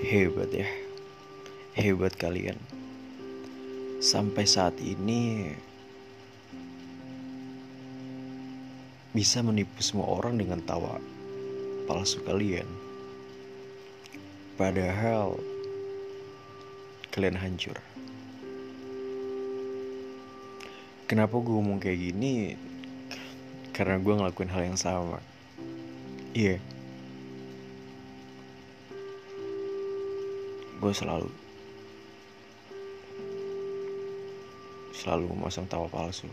Hebat ya, hebat kalian. Sampai saat ini bisa menipu semua orang dengan tawa palsu kalian. Padahal kalian hancur. Kenapa gue ngomong kayak gini? Karena gue ngelakuin hal yang sama. Iya. Yeah. Gue selalu selalu memasang tawa palsu.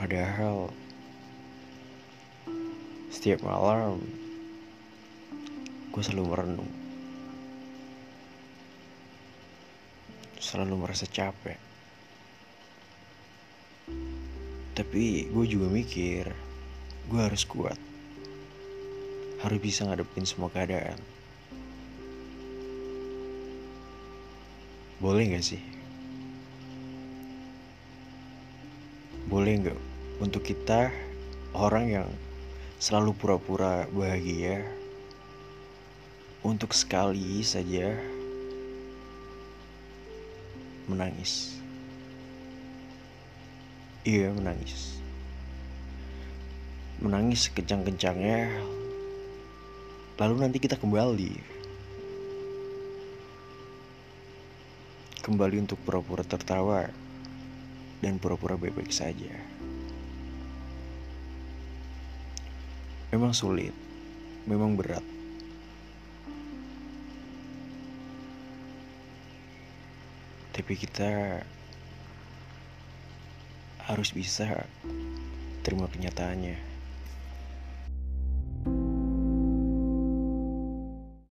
Padahal setiap malam gue selalu merenung. Selalu merasa capek. Tapi gue juga mikir, gue harus kuat. Harus bisa ngadepin semua keadaan. Boleh gak sih? Boleh gak untuk kita orang yang selalu pura-pura bahagia untuk sekali saja menangis. Iya, menangis. Menangis sekejang-kencangnya. Lalu nanti kita kembali. Kembali untuk pura-pura tertawa dan pura-pura baik-baik saja. Memang sulit, memang berat. Tapi kita harus bisa terima kenyataannya.